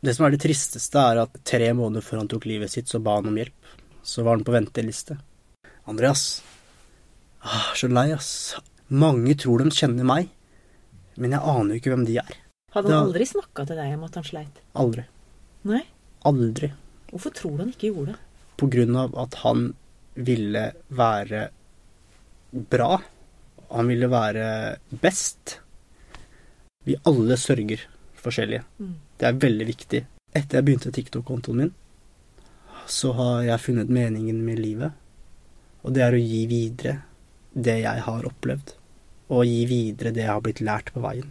Det som er det tristeste, er at tre måneder før han tok livet sitt, så ba han om hjelp. Så var han på venteliste. Andreas. Ah, så lei, ass. Mange tror de kjenner meg, men jeg aner jo ikke hvem de er. Hadde han aldri snakka til deg om at han sleit? Aldri. Nei? Aldri. Hvorfor tror du han ikke gjorde det? På grunn av at han ville være bra. Han ville være best. Vi alle sørger forskjellige. Mm. Det er veldig viktig. Etter jeg begynte TikTok-kontoen min, så har jeg funnet meningen med livet. Og det er å gi videre det jeg har opplevd. Og gi videre det jeg har blitt lært på veien.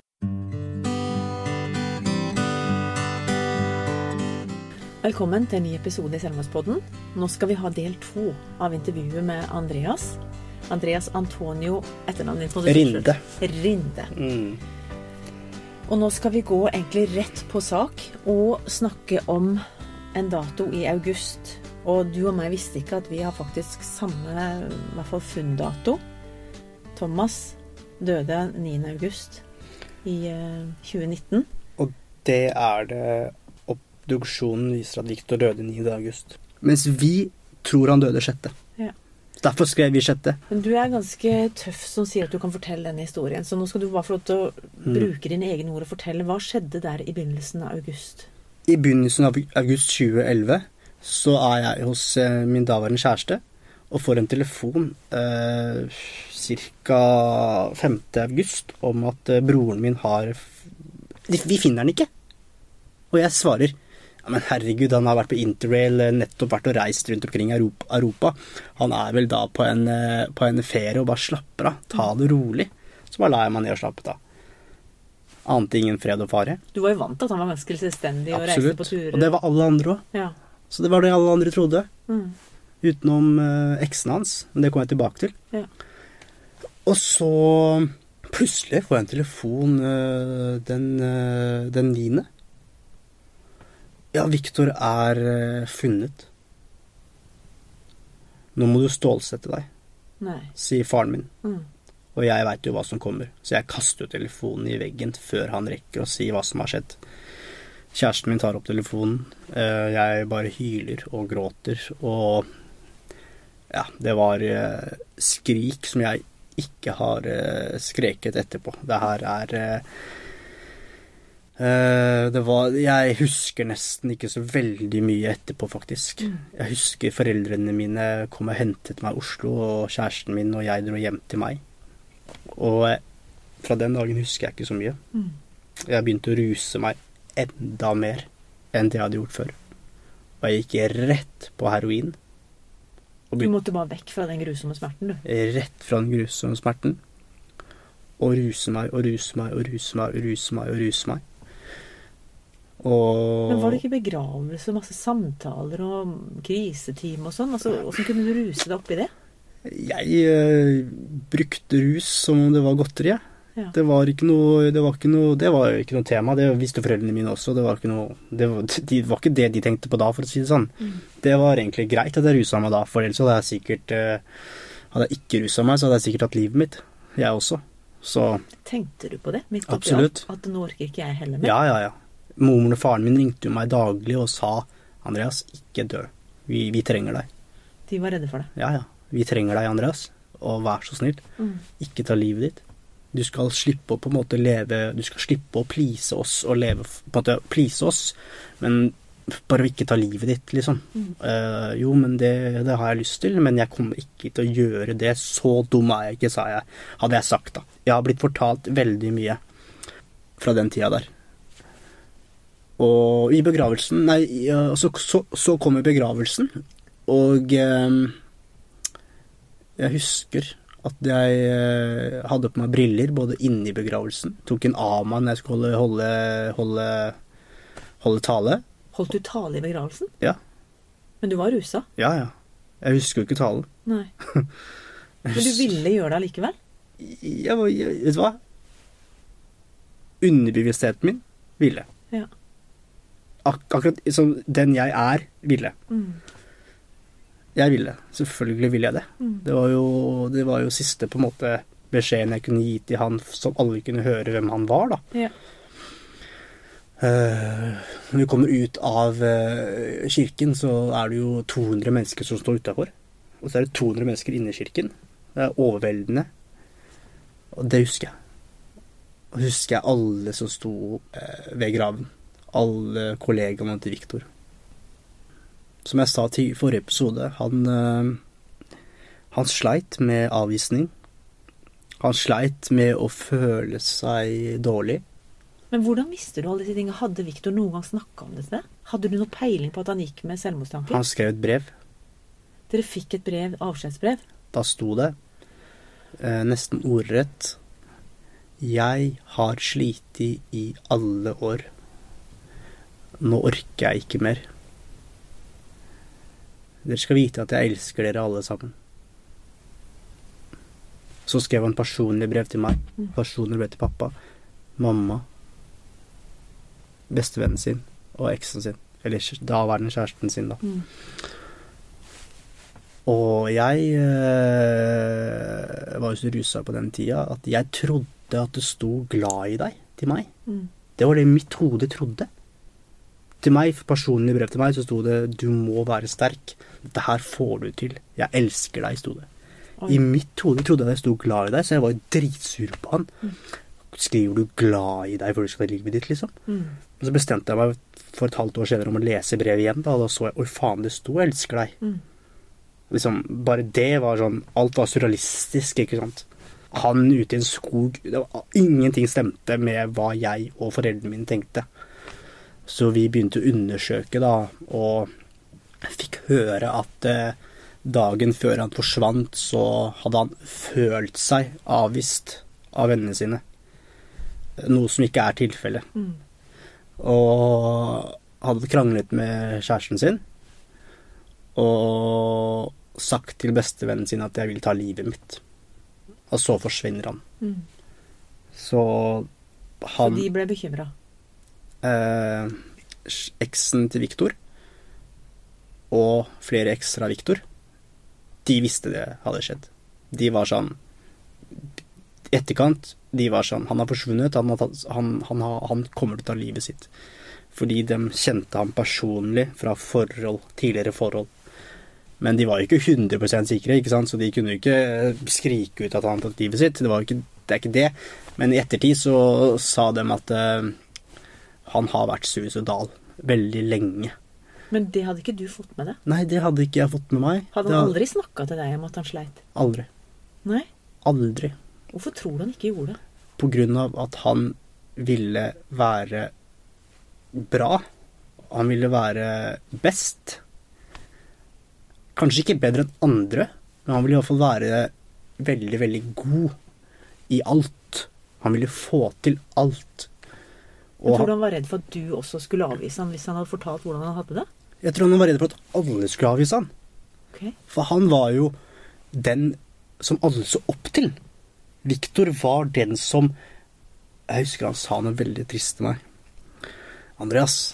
Velkommen til en ny episode i Selvmordspodden. Nå skal vi ha del to av intervjuet med Andreas. Andreas Antonio, etternavnet ditt. Rinde. Rinde. Mm. Og nå skal vi gå egentlig rett på sak og snakke om en dato i august. Og du og meg visste ikke at vi har faktisk samme i hvert fall funndato. Thomas døde 9. august i eh, 2019. Og det er det obduksjonen viser at Victor døde 9. august. Mens vi tror han døde 6. Derfor skrev vi sjette. Men du er ganske tøff som sier at du kan fortelle denne historien. Så nå skal du bare få lov til å Mm. bruke dine egne ord og fortelle. Hva skjedde der i begynnelsen av august? I begynnelsen av august 2011 så er jeg hos eh, min daværende kjæreste og får en telefon eh, ca. 5. august om at eh, broren min har Vi finner den ikke! Og jeg svarer men herregud, han har vært på interrail, eh, nettopp vært og reist rundt omkring i Europa. Han er vel da på en, eh, på en ferie og bare slapper av. Ta det rolig. Så bare la jeg meg ned og slappet av. Ante ingen fred og fare. Du var jo vant til at han var ganske selvstendig og reiste på turer. Og det var alle andre òg. Ja. Så det var det alle andre trodde. Mm. Utenom eh, eksen hans. Men det kommer jeg tilbake til. Ja. Og så plutselig får jeg en telefon den, den 9. Ja, Viktor er eh, funnet. Nå må du stålsette deg, Nei. sier faren min. Mm. Og jeg veit jo hva som kommer, så jeg kaster jo telefonen i veggen før han rekker å si hva som har skjedd. Kjæresten min tar opp telefonen, eh, jeg bare hyler og gråter, og ja, det var eh, skrik som jeg ikke har skreket etterpå. Det her er Det var Jeg husker nesten ikke så veldig mye etterpå, faktisk. Jeg husker foreldrene mine kom og hentet meg i Oslo, og kjæresten min og jeg dro hjem til meg. Og eh, fra den dagen husker jeg ikke så mye. Mm. Jeg begynte å ruse meg enda mer enn det jeg hadde gjort før. Og jeg gikk rett på heroin. Du måtte bare vekk fra den grusomme smerten, du. rett fra den grusomme smerten. Og ruse meg og ruse meg og ruse meg og ruse meg og ruse meg. Og Men var det ikke begravelse, masse samtaler og kriseteam og sånn? Altså, Åssen kunne du ruse deg oppi det? Jeg eh, brukte rus som om det var godteri. Ja. Det var ikke noe Det var noe, det var ikke noe tema. Det visste foreldrene mine også. Det var ikke noe det var, de, var ikke det de tenkte på da, for å si det sånn. Mm. Det var egentlig greit at jeg rusa meg da, for ellers hadde jeg sikkert eh, Hadde jeg ikke rusa meg, så hadde jeg sikkert hatt livet mitt. Jeg også. Så Tenkte du på det? Midt oppi alt? At nå orker ikke jeg heller mer? ja, ja, ja. Moren og faren min ringte jo meg daglig og sa Andreas, ikke dø. Vi, vi trenger deg. De var redde for deg? Ja, ja. Vi trenger deg, Andreas. Og vær så snill, Mm. ikke ta livet ditt. Du skal slippe å på en måte leve Du skal slippe å please oss og leve På en måte please oss, men bare ikke ta livet ditt, liksom. Mm. Uh, jo, men det, det har jeg lyst til, men jeg kommer ikke til å gjøre det. Så dum er jeg ikke, sa jeg. Hadde jeg sagt, da. Jeg har blitt fortalt veldig mye fra den tida der. Og i begravelsen Nei, så, så, så kommer begravelsen, og eh, jeg husker at jeg eh, hadde på meg briller både inni begravelsen, tok en av meg når jeg skulle holde, holde, holde tale. Holdt du tale i begravelsen? Ja. Men du var rusa? Ja, ja. Jeg husker jo ikke talen. Nei. Men du ville gjøre det allikevel? Jeg, jeg, vet du hva? Underbevisstheten min ville. Ja. Ak akkurat som den jeg er, ville. Mm. Jeg ville. Selvfølgelig ville jeg det. Mm. Det var jo, det var jo siste på en måte beskjeden jeg kunne gi til han, så alle kunne høre hvem han var, da. Ja. Uh, når vi kommer ut av uh, kirken, så er det jo 200 mennesker som står utafor. Og så er det 200 mennesker inne i kirken. Det er overveldende. Og det husker jeg. Og husker jeg alle som sto uh, ved graven. Alle kollegaene til Viktor. Som jeg sa til forrige episode, han, eh, han sleit med avvisning. Han sleit med å føle seg dårlig. Men hvordan visste du alle disse tingene? Hadde Viktor noen gang snakka om dette? Hadde du noe peiling på at han gikk med selvmordstanker? Han skrev et brev. Dere fikk et brev, avskjedsbrev? Da sto det, eh, nesten ordrett Jeg har slitt i alle år. Nå orker jeg ikke mer. Dere skal vite at jeg elsker dere alle sammen. Så skrev han personlig brev til meg. Mm. Personlig brev til pappa, mamma, bestevennen sin og eksen sin. Eller daværende kjæresten sin, da. Mm. Og jeg øh, var jo så rusa på den tida at jeg trodde at det sto 'glad i deg' til meg. Mm. Det var det mitt hode trodde. Til meg, personlig brev til meg, så sto det 'du må være sterk'. Dette her får du til. Jeg elsker deg, sto det. Oi. I mitt hode trodde jeg jeg sto 'glad i deg', så jeg var dritsur på han. Mm. Skriver du 'glad i deg' før du skal ta livet ditt, liksom? Mm. Og så bestemte jeg meg for et halvt år senere om å lese brevet igjen, da, og da så jeg 'oi, faen, det sto 'elsker deg'. Mm. Liksom, bare det var sånn Alt var surrealistisk, ikke sant. Han ute i en skog det var, Ingenting stemte med hva jeg og foreldrene mine tenkte. Så vi begynte å undersøke, da, og fikk høre at eh, dagen før han forsvant, så hadde han følt seg avvist av vennene sine. Noe som ikke er tilfellet. Mm. Og hadde kranglet med kjæresten sin. Og sagt til bestevennen sin at 'jeg vil ta livet mitt'. Og så forsvinner han. Mm. Så Så de ble bekymra? Eh, Eksen til Viktor og flere ekser av Viktor, de visste det hadde skjedd. De var sånn etterkant, de var sånn Han har forsvunnet, han, tatt, han, han, har, han kommer til å ta livet sitt. Fordi de kjente ham personlig fra forhold, tidligere forhold. Men de var jo ikke 100 sikre, ikke sant? så de kunne jo ikke skrike ut at han hadde tatt livet sitt. Det, ikke, det er ikke det. Men i ettertid så sa de at eh, han har vært suicidal veldig lenge. Men det hadde ikke du fått med deg? Nei, det hadde ikke jeg fått med meg. Hadde han aldri snakka til deg om at han sleit? Aldri. Nei? Aldri. Hvorfor tror du han ikke gjorde det? På grunn av at han ville være bra. Han ville være best. Kanskje ikke bedre enn andre, men han ville i hvert fall være veldig, veldig god i alt. Han ville få til alt. Og tror du han, han var redd for at du også skulle avvise han hvis han hadde fortalt hvordan han hadde det? jeg tror han var redd for at alle skulle avvise han. Okay. For han var jo den som alle så opp til. Viktor var den som Jeg husker han sa noe veldig trist til meg. Andreas,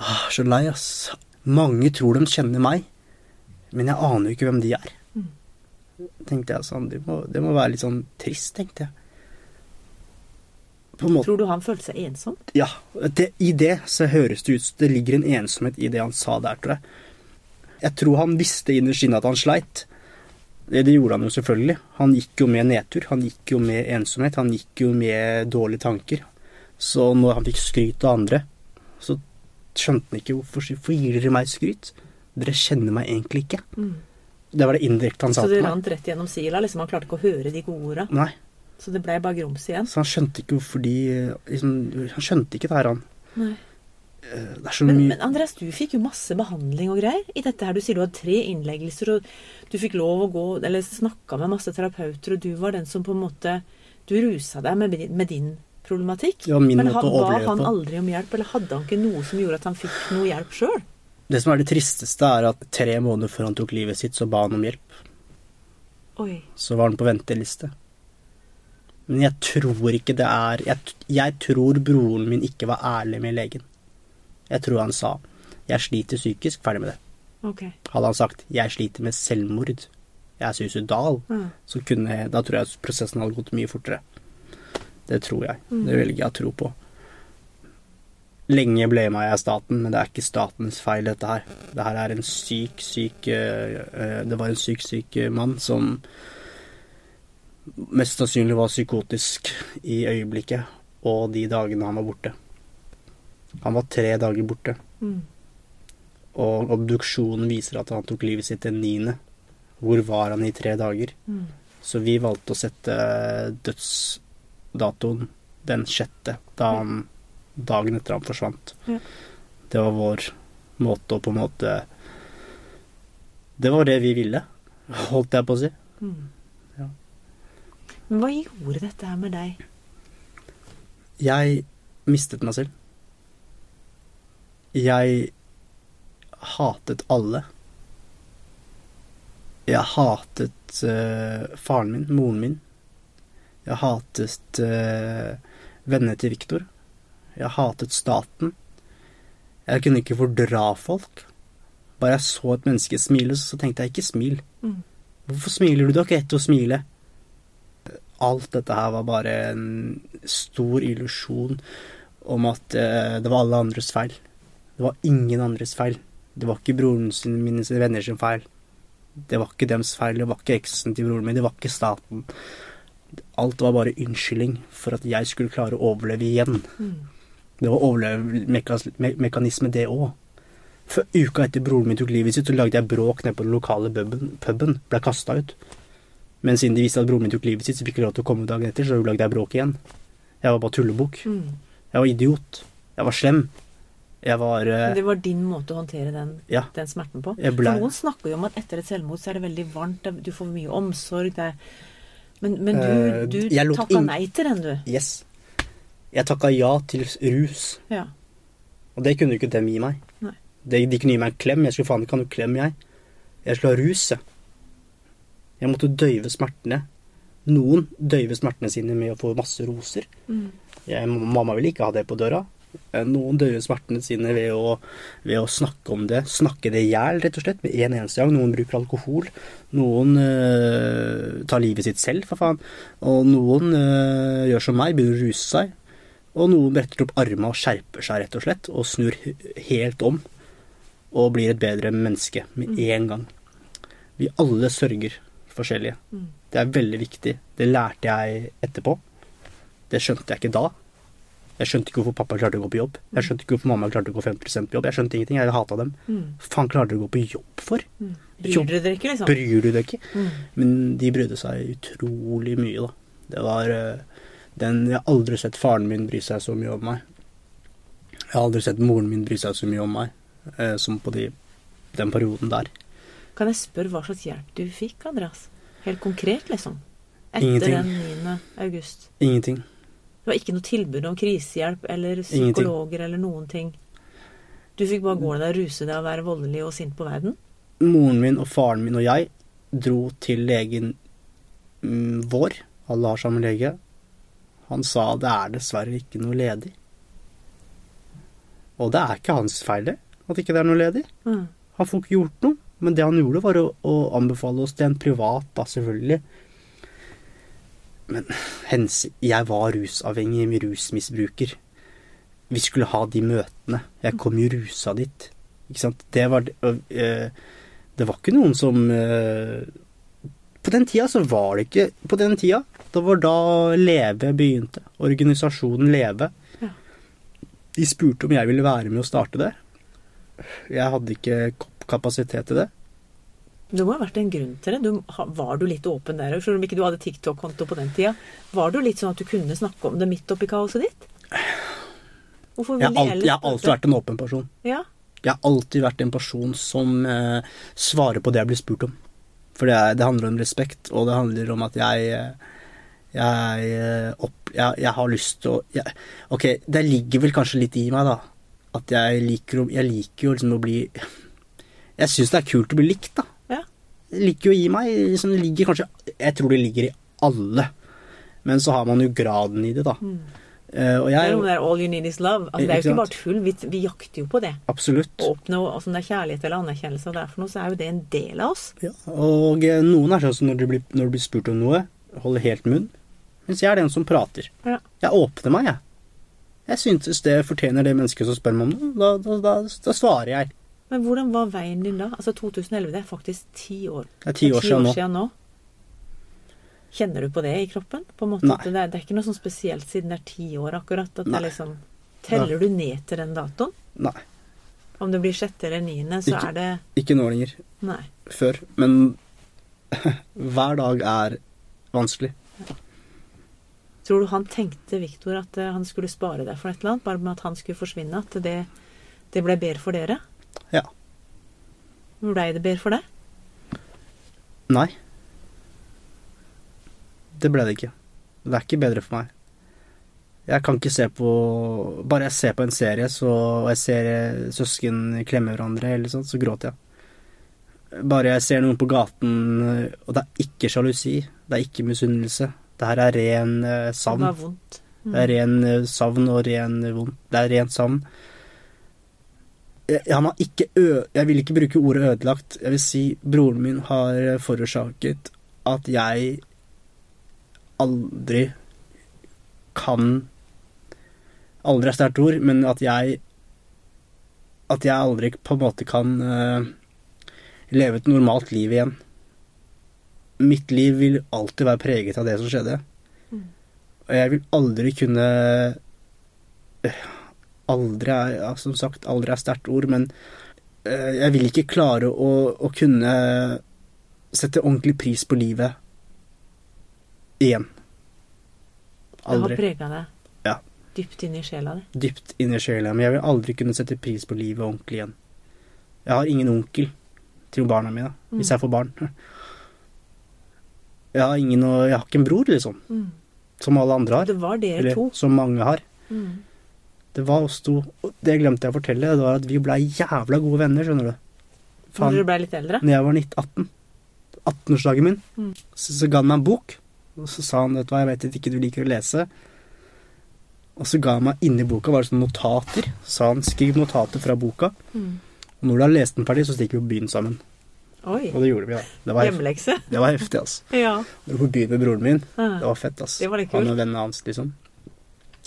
ah, så lei, ass. Mange tror de kjenner meg, men jeg aner jo ikke hvem de er. Mm. Tenkte jeg sånn, det må, det må være litt sånn trist, tenkte jeg. Måte. Tror du han følte seg ensom? Ja, det, i det så høres det ut som det ligger en ensomhet i det han sa der, tror jeg. Jeg tror han visste innerst inne at han sleit. Det, det gjorde han jo selvfølgelig. Han gikk jo med nedtur. Han gikk jo med ensomhet. Han gikk jo med dårlige tanker. Så når han fikk skryt av andre, så skjønte han ikke hvorfor, hvorfor gir dere meg skryt. Dere kjenner meg egentlig ikke. Mm. Det var det indirekte han sa til meg. Så det rant rett gjennom sila? Liksom, han klarte ikke å høre de gode orda? Nei, Så det blei bare grums igjen? så han skjønte ikke hvorfor de liksom, Han skjønte ikke det her, han. Nei. Eh, Men, men Andreas, du fikk jo masse behandling og greier i dette her. Du sier du hadde tre innleggelser, og du fikk lov å gå Eller snakka med masse terapeuter, og du var den som på en måte Du rusa deg med, med din problematikk. Ja, men han, ba han aldri om hjelp, eller hadde han ikke noe som gjorde at han fikk noe hjelp sjøl? Det som er det tristeste, er at tre måneder før han tok livet sitt, så ba han om hjelp. Oi. Så var han på venteliste. Men jeg tror ikke det er jeg, jeg tror broren min ikke var ærlig med legen. Jeg tror han sa 'jeg sliter psykisk', ferdig med det. Okay. Hadde han sagt 'jeg sliter med selvmord', 'jeg er suicidal', mm. så kunne da tror jeg prosessen hadde gått mye fortere. Det tror jeg. Mm. Det velger jeg å tro på. lenge blama jeg staten, men det er ikke statens feil, dette her. Det her er en syk, syk eh, eh, Det var en syk, syk eh, mann som mest sannsynlig var psykotisk i øyeblikket og de dagene han var borte. Han var tre dager borte, Mm. og obduksjonen viser at han tok livet sitt den niende. Hvor var han i tre dager? Mm. Så vi valgte å sette dødsdatoen den sjette, da han dagen etter han forsvant. Ja. Det var vår måte å på en måte Det var det vi ville, holdt jeg på å si. Mm. Men hva gjorde dette her med deg? Jeg mistet meg selv. Jeg hatet alle. Jeg hatet uh, faren min, moren min. Jeg hatet uh, vennene til Viktor. Jeg hatet staten. Jeg kunne ikke fordra folk. Bare jeg så et menneske smile, så tenkte jeg ikke smil. Mm. Hvorfor smiler du? Du har ikke rett til å smile. Alt dette her var bare en stor illusjon om at eh, det var alle andres feil. Det var ingen andres feil. Det var ikke broren sin, mine sine venner sin feil. Det var ikke dems feil, det var ikke eksen til broren min, det var ikke staten. Alt var bare unnskyldning for at jeg skulle klare å overleve igjen. Mm. Det var overlevemekanisme, det òg. For uka etter broren min tok livet sitt, så lagde jeg bråk nede på den lokale puben. ble kasta ut. Men siden de visste at broren min tok livet sitt, så fikk jeg lov til å komme dagen etter, så lagde jeg bråk igjen. Jeg var bare tullebukk. Mm. Jeg var idiot. Jeg var slem. Jeg var eh, det var din måte å håndtere den, Ja. den smerten på? Ble- For noen snakker jo om at etter et selvmord så er det veldig varmt, du får mye omsorg det er... Men, men du, Eh, du takka ing- nei til den, du. Yes. Jeg takka ja til rus, Ja. og det kunne jo ikke dem gi meg. Nei. De, de kunne gi meg en klem. Jeg skulle faen ikke ha noe klem, jeg. Jeg skulle ha rus, jeg. Jeg måtte døyve smertene. Noen døyver smertene sine med å få masse roser. Mm. Jeg, mamma ville ikke ha det på døra. Eh, Noen døyver smertene sine ved å, ved å snakke om det. Snakke det i hjel, rett og slett, med en eneste gang. Noen bruker alkohol. Noen øh, tar livet sitt selv, for faen. Og noen øh, gjør som meg, begynner å ruse seg. Og noen bretter opp armene og skjerper seg, rett og slett, og snur helt om. Og blir et bedre menneske med en gang. Vi alle sørger forskjellige. Mm. Det er veldig viktig. Det lærte jeg etterpå. Det skjønte jeg ikke da. Jeg skjønte ikke hvorfor pappa klarte å gå på jobb. Jeg skjønte ikke hvorfor mamma klarte å gå 50% på jobb. Jeg skjønte ingenting. Jeg hata dem. Mm. Faen klarer dere å gå på jobb for? Mm. Bryr dere dere ikke, liksom? Bryr du dere ikke? Mm. Men de brydde seg utrolig mye, da. Det var eh, den Jeg har aldri sett faren min bry seg så mye om meg. Jeg har aldri sett moren min bry seg så mye om meg eh, som på de, den perioden der. Kan jeg spørre hva slags hjelp du fikk, Andreas? Helt konkret, liksom? Etter Ingenting. den 9. august. Ingenting. Det var ikke noe tilbud om krisehjelp eller Ingenting. psykologer eller noen ting. Du fikk bare gå der, ruse deg og være voldelig og sint på verden? Moren min og faren min og jeg dro til legen mm, vår. Alle har samme lege. Han sa det er dessverre ikke noe ledig. Og det er ikke hans feil, det. At ikke det er noe ledig. Mm. Han får ikke gjort noe. Men det han gjorde, var å, å anbefale oss til en privat, da, selvfølgelig. Men hens, jeg var rusavhengig, rusmisbruker. Vi skulle ha de møtene. Jeg kom jo rusa dit. Ikke sant. Det var Det var ikke noen som øh, På den tida så var det ikke På den tida, det var da Leve begynte. Organisasjonen Leve. Ja. De spurte om jeg ville være med å starte det. Jeg hadde ikke kapasitet til det. Det må ha vært en grunn til det. Du, var du litt åpen der òg? Selv om ikke du hadde TikTok-konto på den tida. Var du litt sånn at du kunne snakke om det midt oppi kaoset ditt? Jeg har, alltid, jeg har alltid vært en åpen person. Ja. Jeg har alltid vært en person som eh, svarer på det jeg blir spurt om. For det, er, det handler om respekt, og det handler om at jeg eh, jeg, eh, opp, jeg, jeg har lyst til å jeg, Ok, det ligger vel kanskje litt i meg, da. At jeg liker, jeg liker jo liksom å bli Jeg syns det er kult å bli likt, da. Ja. Ligger jo i meg. Liksom, det ligger kanskje Jeg tror det ligger i alle. Men så har man jo graden i det, da. Eh, og Det er jeg noe der all you need is love. Altså, det er jo Ikke sant? bare tull. Vi, vi jakter jo på det. Absolutt. Å oppnå altså, om det er kjærlighet eller anerkjennelse, og det er for noe, så er jo det en del av oss. Ja, og eh, noen er sånn som når du blir, når du blir spurt om noe, holder helt munn. Mens jeg er den som prater. Ja. Jeg åpner meg, jeg. Jeg syntes det fortjener det mennesket som spør meg om noe. Da, da, da, da svarer jeg. Men hvordan var veien din da? Altså 2011, det er faktisk ti år. Det er ti år siden nå. siden nå. Kjenner du på det i kroppen? På en måte Nei. det, er, det er ikke noe sånn spesielt siden det er ti år, akkurat. At det Nei. er liksom Teller du ned til den datoen? Nei, Om det blir sjette eller niende, så Ikke. er det ikke nå lenger. Nei. Før. Men hver dag er vanskelig. Tror du han tenkte, Viktor, at eh, han skulle spare deg for et eller annet? Bare med at han skulle forsvinne? At det, det ble bedre for dere? Ja. Blei det bedre for deg? Nei. Det ble det ikke. Det er ikke bedre for meg. Jeg kan ikke se på Bare jeg ser på en serie, så, og jeg ser eh, søsken klemme hverandre, eller sånt, så gråter jeg. Bare jeg ser noen på gaten, eh, og det er ikke sjalusi, det er ikke misunnelse. Det her er ren savn. Det savn. vondt. Mm. Det er ren eh, savn og ren eh, vondt. Det er rent savn. Han har ikke ø... Jeg vil ikke bruke ordet ødelagt. Jeg vil si broren min har forårsaket at jeg aldri kan Aldri er sterkt ord, men at jeg At jeg aldri på en måte kan uh, leve et normalt liv igjen. Mitt liv vil alltid være preget av det som skjedde. Mm. Og jeg vil aldri kunne øh, Aldri er ja, Som sagt, aldri er sterkt ord, men øh, jeg vil ikke klare å, å kunne sette ordentlig pris på livet igjen. Aldri. Det har prega deg Ja. dypt inn i sjela di. Dypt inni sjela. Men jeg vil aldri kunne sette pris på livet ordentlig igjen. Jeg har ingen onkel til barna mine, hvis Mm. jeg får barn. Jeg har ingen Jeg har ikke en bror, liksom. Mm. Som alle andre har. Det var dere Eller to. som mange har. Mm. Det var oss to. Det glemte jeg å fortelle. Det var at vi blei jævla gode venner, skjønner du. Når du blei litt eldre. Når jeg var 19-18, 18-årsdagen min, Mm. så, så ga han meg en bok. Og så sa han vet du hva, jeg vet at ikke du liker å lese. Og så ga han meg inni boka var det sånne notater. Så sa han skriv notater fra boka. Mm. Og når du har lest den ferdig, så stikker vi på byen sammen. Oi. Og det gjorde vi, da. Det var, Hjemmelekse. det var heftig, altså. Ja. Dro på byen med broren min. Det Ah. var fett, altså. Det var litt Han og vennene hans, liksom.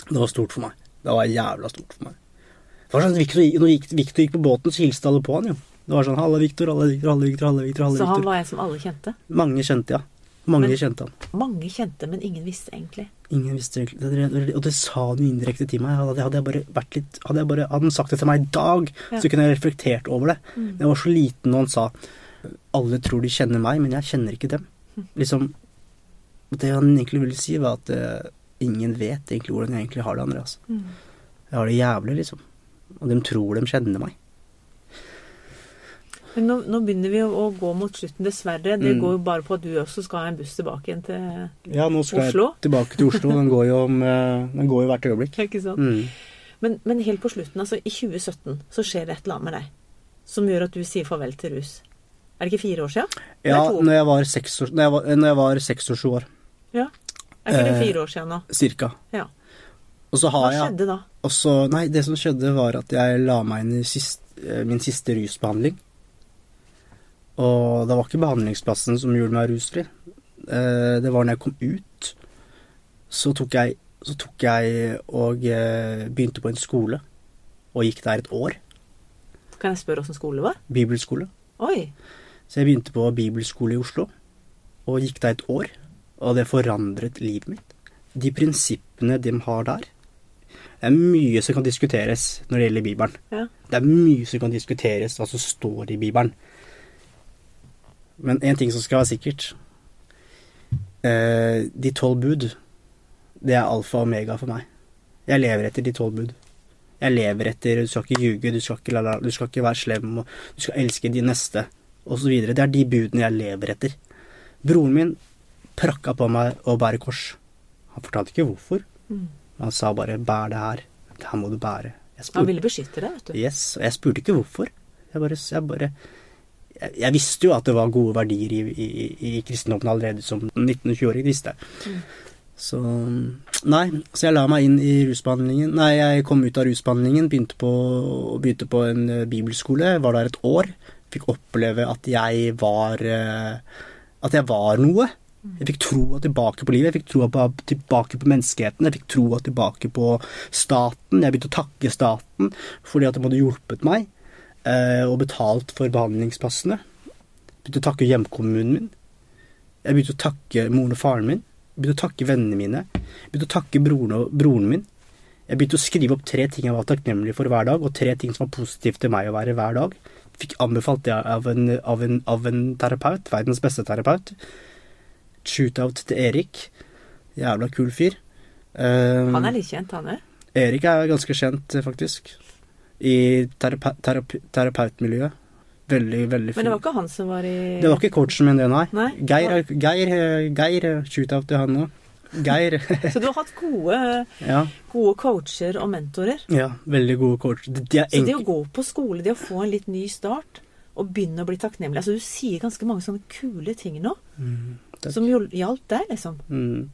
Det var stort for meg. Det var jævla stort for meg. Det var sånn, Victor, når Victor, Victor gikk på båten, så hilste alle på han, jo. Det var sånn 'Halla, Victor, halla, Victor, halla, Victor, halla, Victor'. halla, Så han var en som alle kjente. Mange kjente, ja. Mange Men- kjente han. Mange kjente, men ingen visste egentlig. Ingen visste egentlig Og det sa han jo indirekte til meg. Hadde, jeg bare vært litt Hadde jeg bare, hadde han sagt det til meg i dag, Ja. så kunne jeg reflektert over det. Mm. Jeg var så liten når han sa Alle tror de kjenner meg, men jeg kjenner ikke dem. Liksom Det han egentlig ville si, var at eh, ingen vet egentlig hvordan jeg egentlig har det, Andreas. Mm. Jeg har det jævlig, liksom. Og de tror de kjenner meg. Men nå, nå begynner vi å, å gå mot slutten, dessverre. Det Mm. går jo bare på at du også skal ha en buss tilbake igjen til Oslo. Ja, nå skal Oslo? jeg tilbake til Oslo. Den går jo, om, eh, den går jo hvert øyeblikk. Ikke sant? Mm. Men, men helt på slutten, altså i 2017, så skjer det et eller annet med deg som gjør at du sier farvel til rus. Er det ikke fire år siden? Ja, når jeg var seks år, sju år, Ja. Er ikke det Eh, fire år siden nå? cirka. Ja. Hva skjedde da? Og så, nei, det som skjedde var at jeg la meg inn i sist, eh, min siste rusbehandling. Og det var ikke behandlingsplassen som gjorde meg rusfri. Eh, Det var når jeg kom ut, så tok jeg, så tok jeg og begynte på en skole. Og gikk der et år. Kan jeg spørre åssen skole det var? Bibelskole. Oi. Så jeg begynte på bibelskole i Oslo. Og gikk der et år. Og det forandret livet mitt. De prinsippene de har der Det er mye som kan diskuteres når det gjelder Bibelen. Ja. Det er mye som kan diskuteres hva som står i Bibelen. Men én ting som skal være sikkert eh, De tolv bud, det er alfa og omega for meg. Jeg lever etter de tolv bud. Jeg lever etter Du skal ikke ljuge, du skal ikke, la, du skal ikke være slem, og du skal elske de neste, osv. Det er de budene jeg lever etter. Broren min prakka på meg å bære kors. Han fortalte ikke hvorfor. Mm. Han sa bare 'bær det her'. Det her må du bære. Jeg Han ville beskytte deg, vet du. yes, og jeg spurte ikke hvorfor. Jeg bare, jeg bare jeg, jeg visste jo at det var gode verdier i, i, i kristendommen allerede som 19-20-åring. visste jeg. Mm. Så Nei, så jeg la meg inn i rusbehandlingen. Nei, jeg kom ut av rusbehandlingen, begynte på, begynte på en eh, bibelskole, var der et år. Fikk oppleve at jeg var eh, At jeg var noe. Jeg fikk troa tilbake på livet, jeg fikk troa tilbake på menneskeheten, jeg fikk troa tilbake på staten. Jeg begynte å takke staten fordi at de hadde hjulpet meg eh, og betalt for behandlingsplassene. Jeg begynte å takke hjemkommunen min. Jeg begynte å takke moren og faren min. Jeg begynte å takke vennene mine. Jeg begynte å takke broren, og, broren min. Jeg begynte å skrive opp tre ting jeg var takknemlig for hver dag, og tre ting som var positivt til meg å være hver dag. Fikk anbefalt det av en, av en, av en terapeut, verdens beste terapeut shootout til Erik. Jævla kul fyr. Uh, han er litt kjent, han òg? Erik er ganske kjent, faktisk. I terape terape terapeutmiljøet. Veldig, veldig fin. Men det var ikke han som var i Det var ikke coachen min, det, nei. nei? Geir, Geir, Geir shootout til han òg. Geir. Så du har hatt gode, ja. gode coacher og mentorer? Ja, veldig gode coacher. De Så det å gå på skole, det å få en litt ny start, og begynne å bli takknemlig Altså, du sier ganske mange sånne kule ting nå. Mm. Som hjalp deg, liksom? Mm.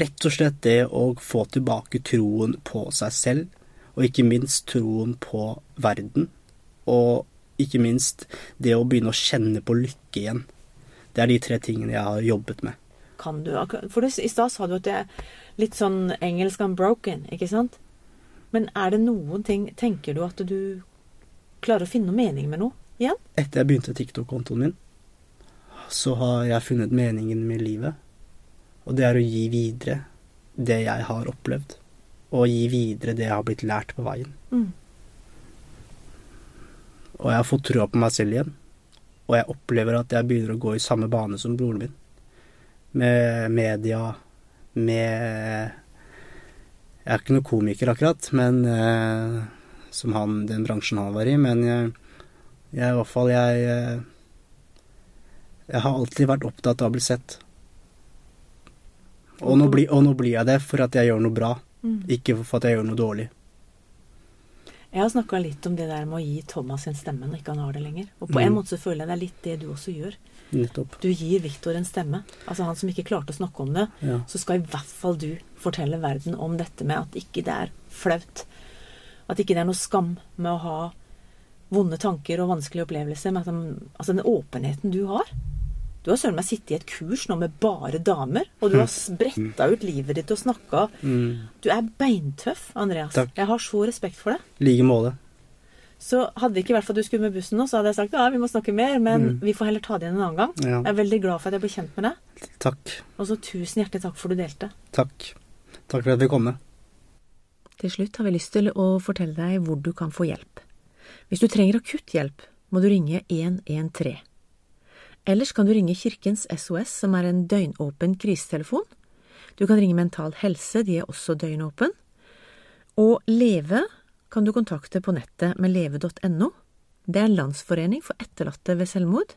Rett og slett det å få tilbake troen på seg selv, og ikke minst troen på verden. Og ikke minst det å begynne å kjenne på lykke igjen. Det er de tre tingene jeg har jobbet med. Kan du For det, i stad sa du at det er litt sånn engelsk unbroken, ikke sant? Men er det noen ting Tenker du at du klarer å finne noe mening med noe igjen? Etter jeg begynte TikTok-kontoen min, så har jeg funnet meningen med livet. Og det er å gi videre det jeg har opplevd. Og gi videre det jeg har blitt lært på veien. Mm. Og jeg har fått trua på meg selv igjen. Og jeg opplever at jeg begynner å gå i samme bane som broren min. Med media, med Jeg er ikke noen komiker, akkurat, men eh, som han, den bransjen han var i. Men jeg, jeg i hvert fall jeg eh, jeg har alltid vært opptatt av å bli sett. Og nå, blir, jeg det for at jeg gjør noe bra, mm. ikke for at jeg gjør noe dårlig. Jeg har snakka litt om det der med å gi Thomas en stemme når ikke han har det lenger. Og på mm. en måte så føler jeg det er litt det du også gjør. Nettopp. Du gir Viktor en stemme. Altså han som ikke klarte å snakke om det. Ja. Så skal i hvert fall du fortelle verden om dette med at ikke det er flaut. At ikke det er noe skam med å ha vonde tanker og vanskelige opplevelser. Men at, altså den åpenheten du har. Du har søren meg sittet i et kurs nå med bare damer, og du har spretta ut livet ditt og snakka. Mm. Du er beintøff, Andreas. Takk. Jeg har så respekt for det. I like måte. Så hadde det ikke vært for at du skulle med bussen nå, så hadde jeg sagt ja, vi må snakke mer, men mm. vi får heller ta det igjen en annen gang. Ja. Jeg er veldig glad for at jeg ble kjent med deg. Takk. Og så tusen hjertelig takk for at du delte. Takk. Takk for at vi kom med. Til slutt har vi lyst til å fortelle deg hvor du kan få hjelp. Hvis du trenger akutt hjelp, må du ringe 113. Ellers kan du ringe Kirkens SOS, som er en døgnåpen krisetelefon. Du kan ringe Mental Helse, de er også døgnåpen. Og Leve kan du kontakte på nettet med leve.no. Det er en landsforening for etterlatte ved selvmord.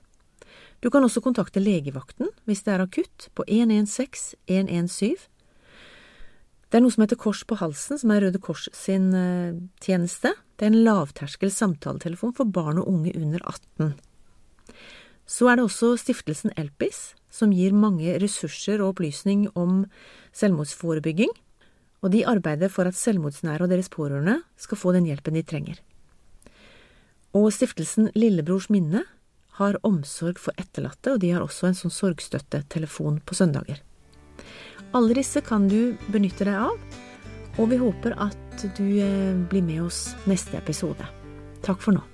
Du kan også kontakte legevakten hvis det er akutt, på 116 117. Det er noe som heter Kors på halsen, som er Røde Kors sin uh, tjeneste. Det er en lavterskel samtaletelefon for barn og unge under 18. Så er det også stiftelsen Elpis, som gir mange ressurser og opplysning om selvmordsforebygging, og de arbeider for at selvmordsnære og deres pårørende skal få den hjelpen de trenger. Og stiftelsen Lillebrors minne har omsorg for etterlatte, og de har også en sånn sorgstøttetelefon på søndager. Alle disse kan du benytte deg av, og vi håper at du eh, blir med oss neste episode. Takk for nå.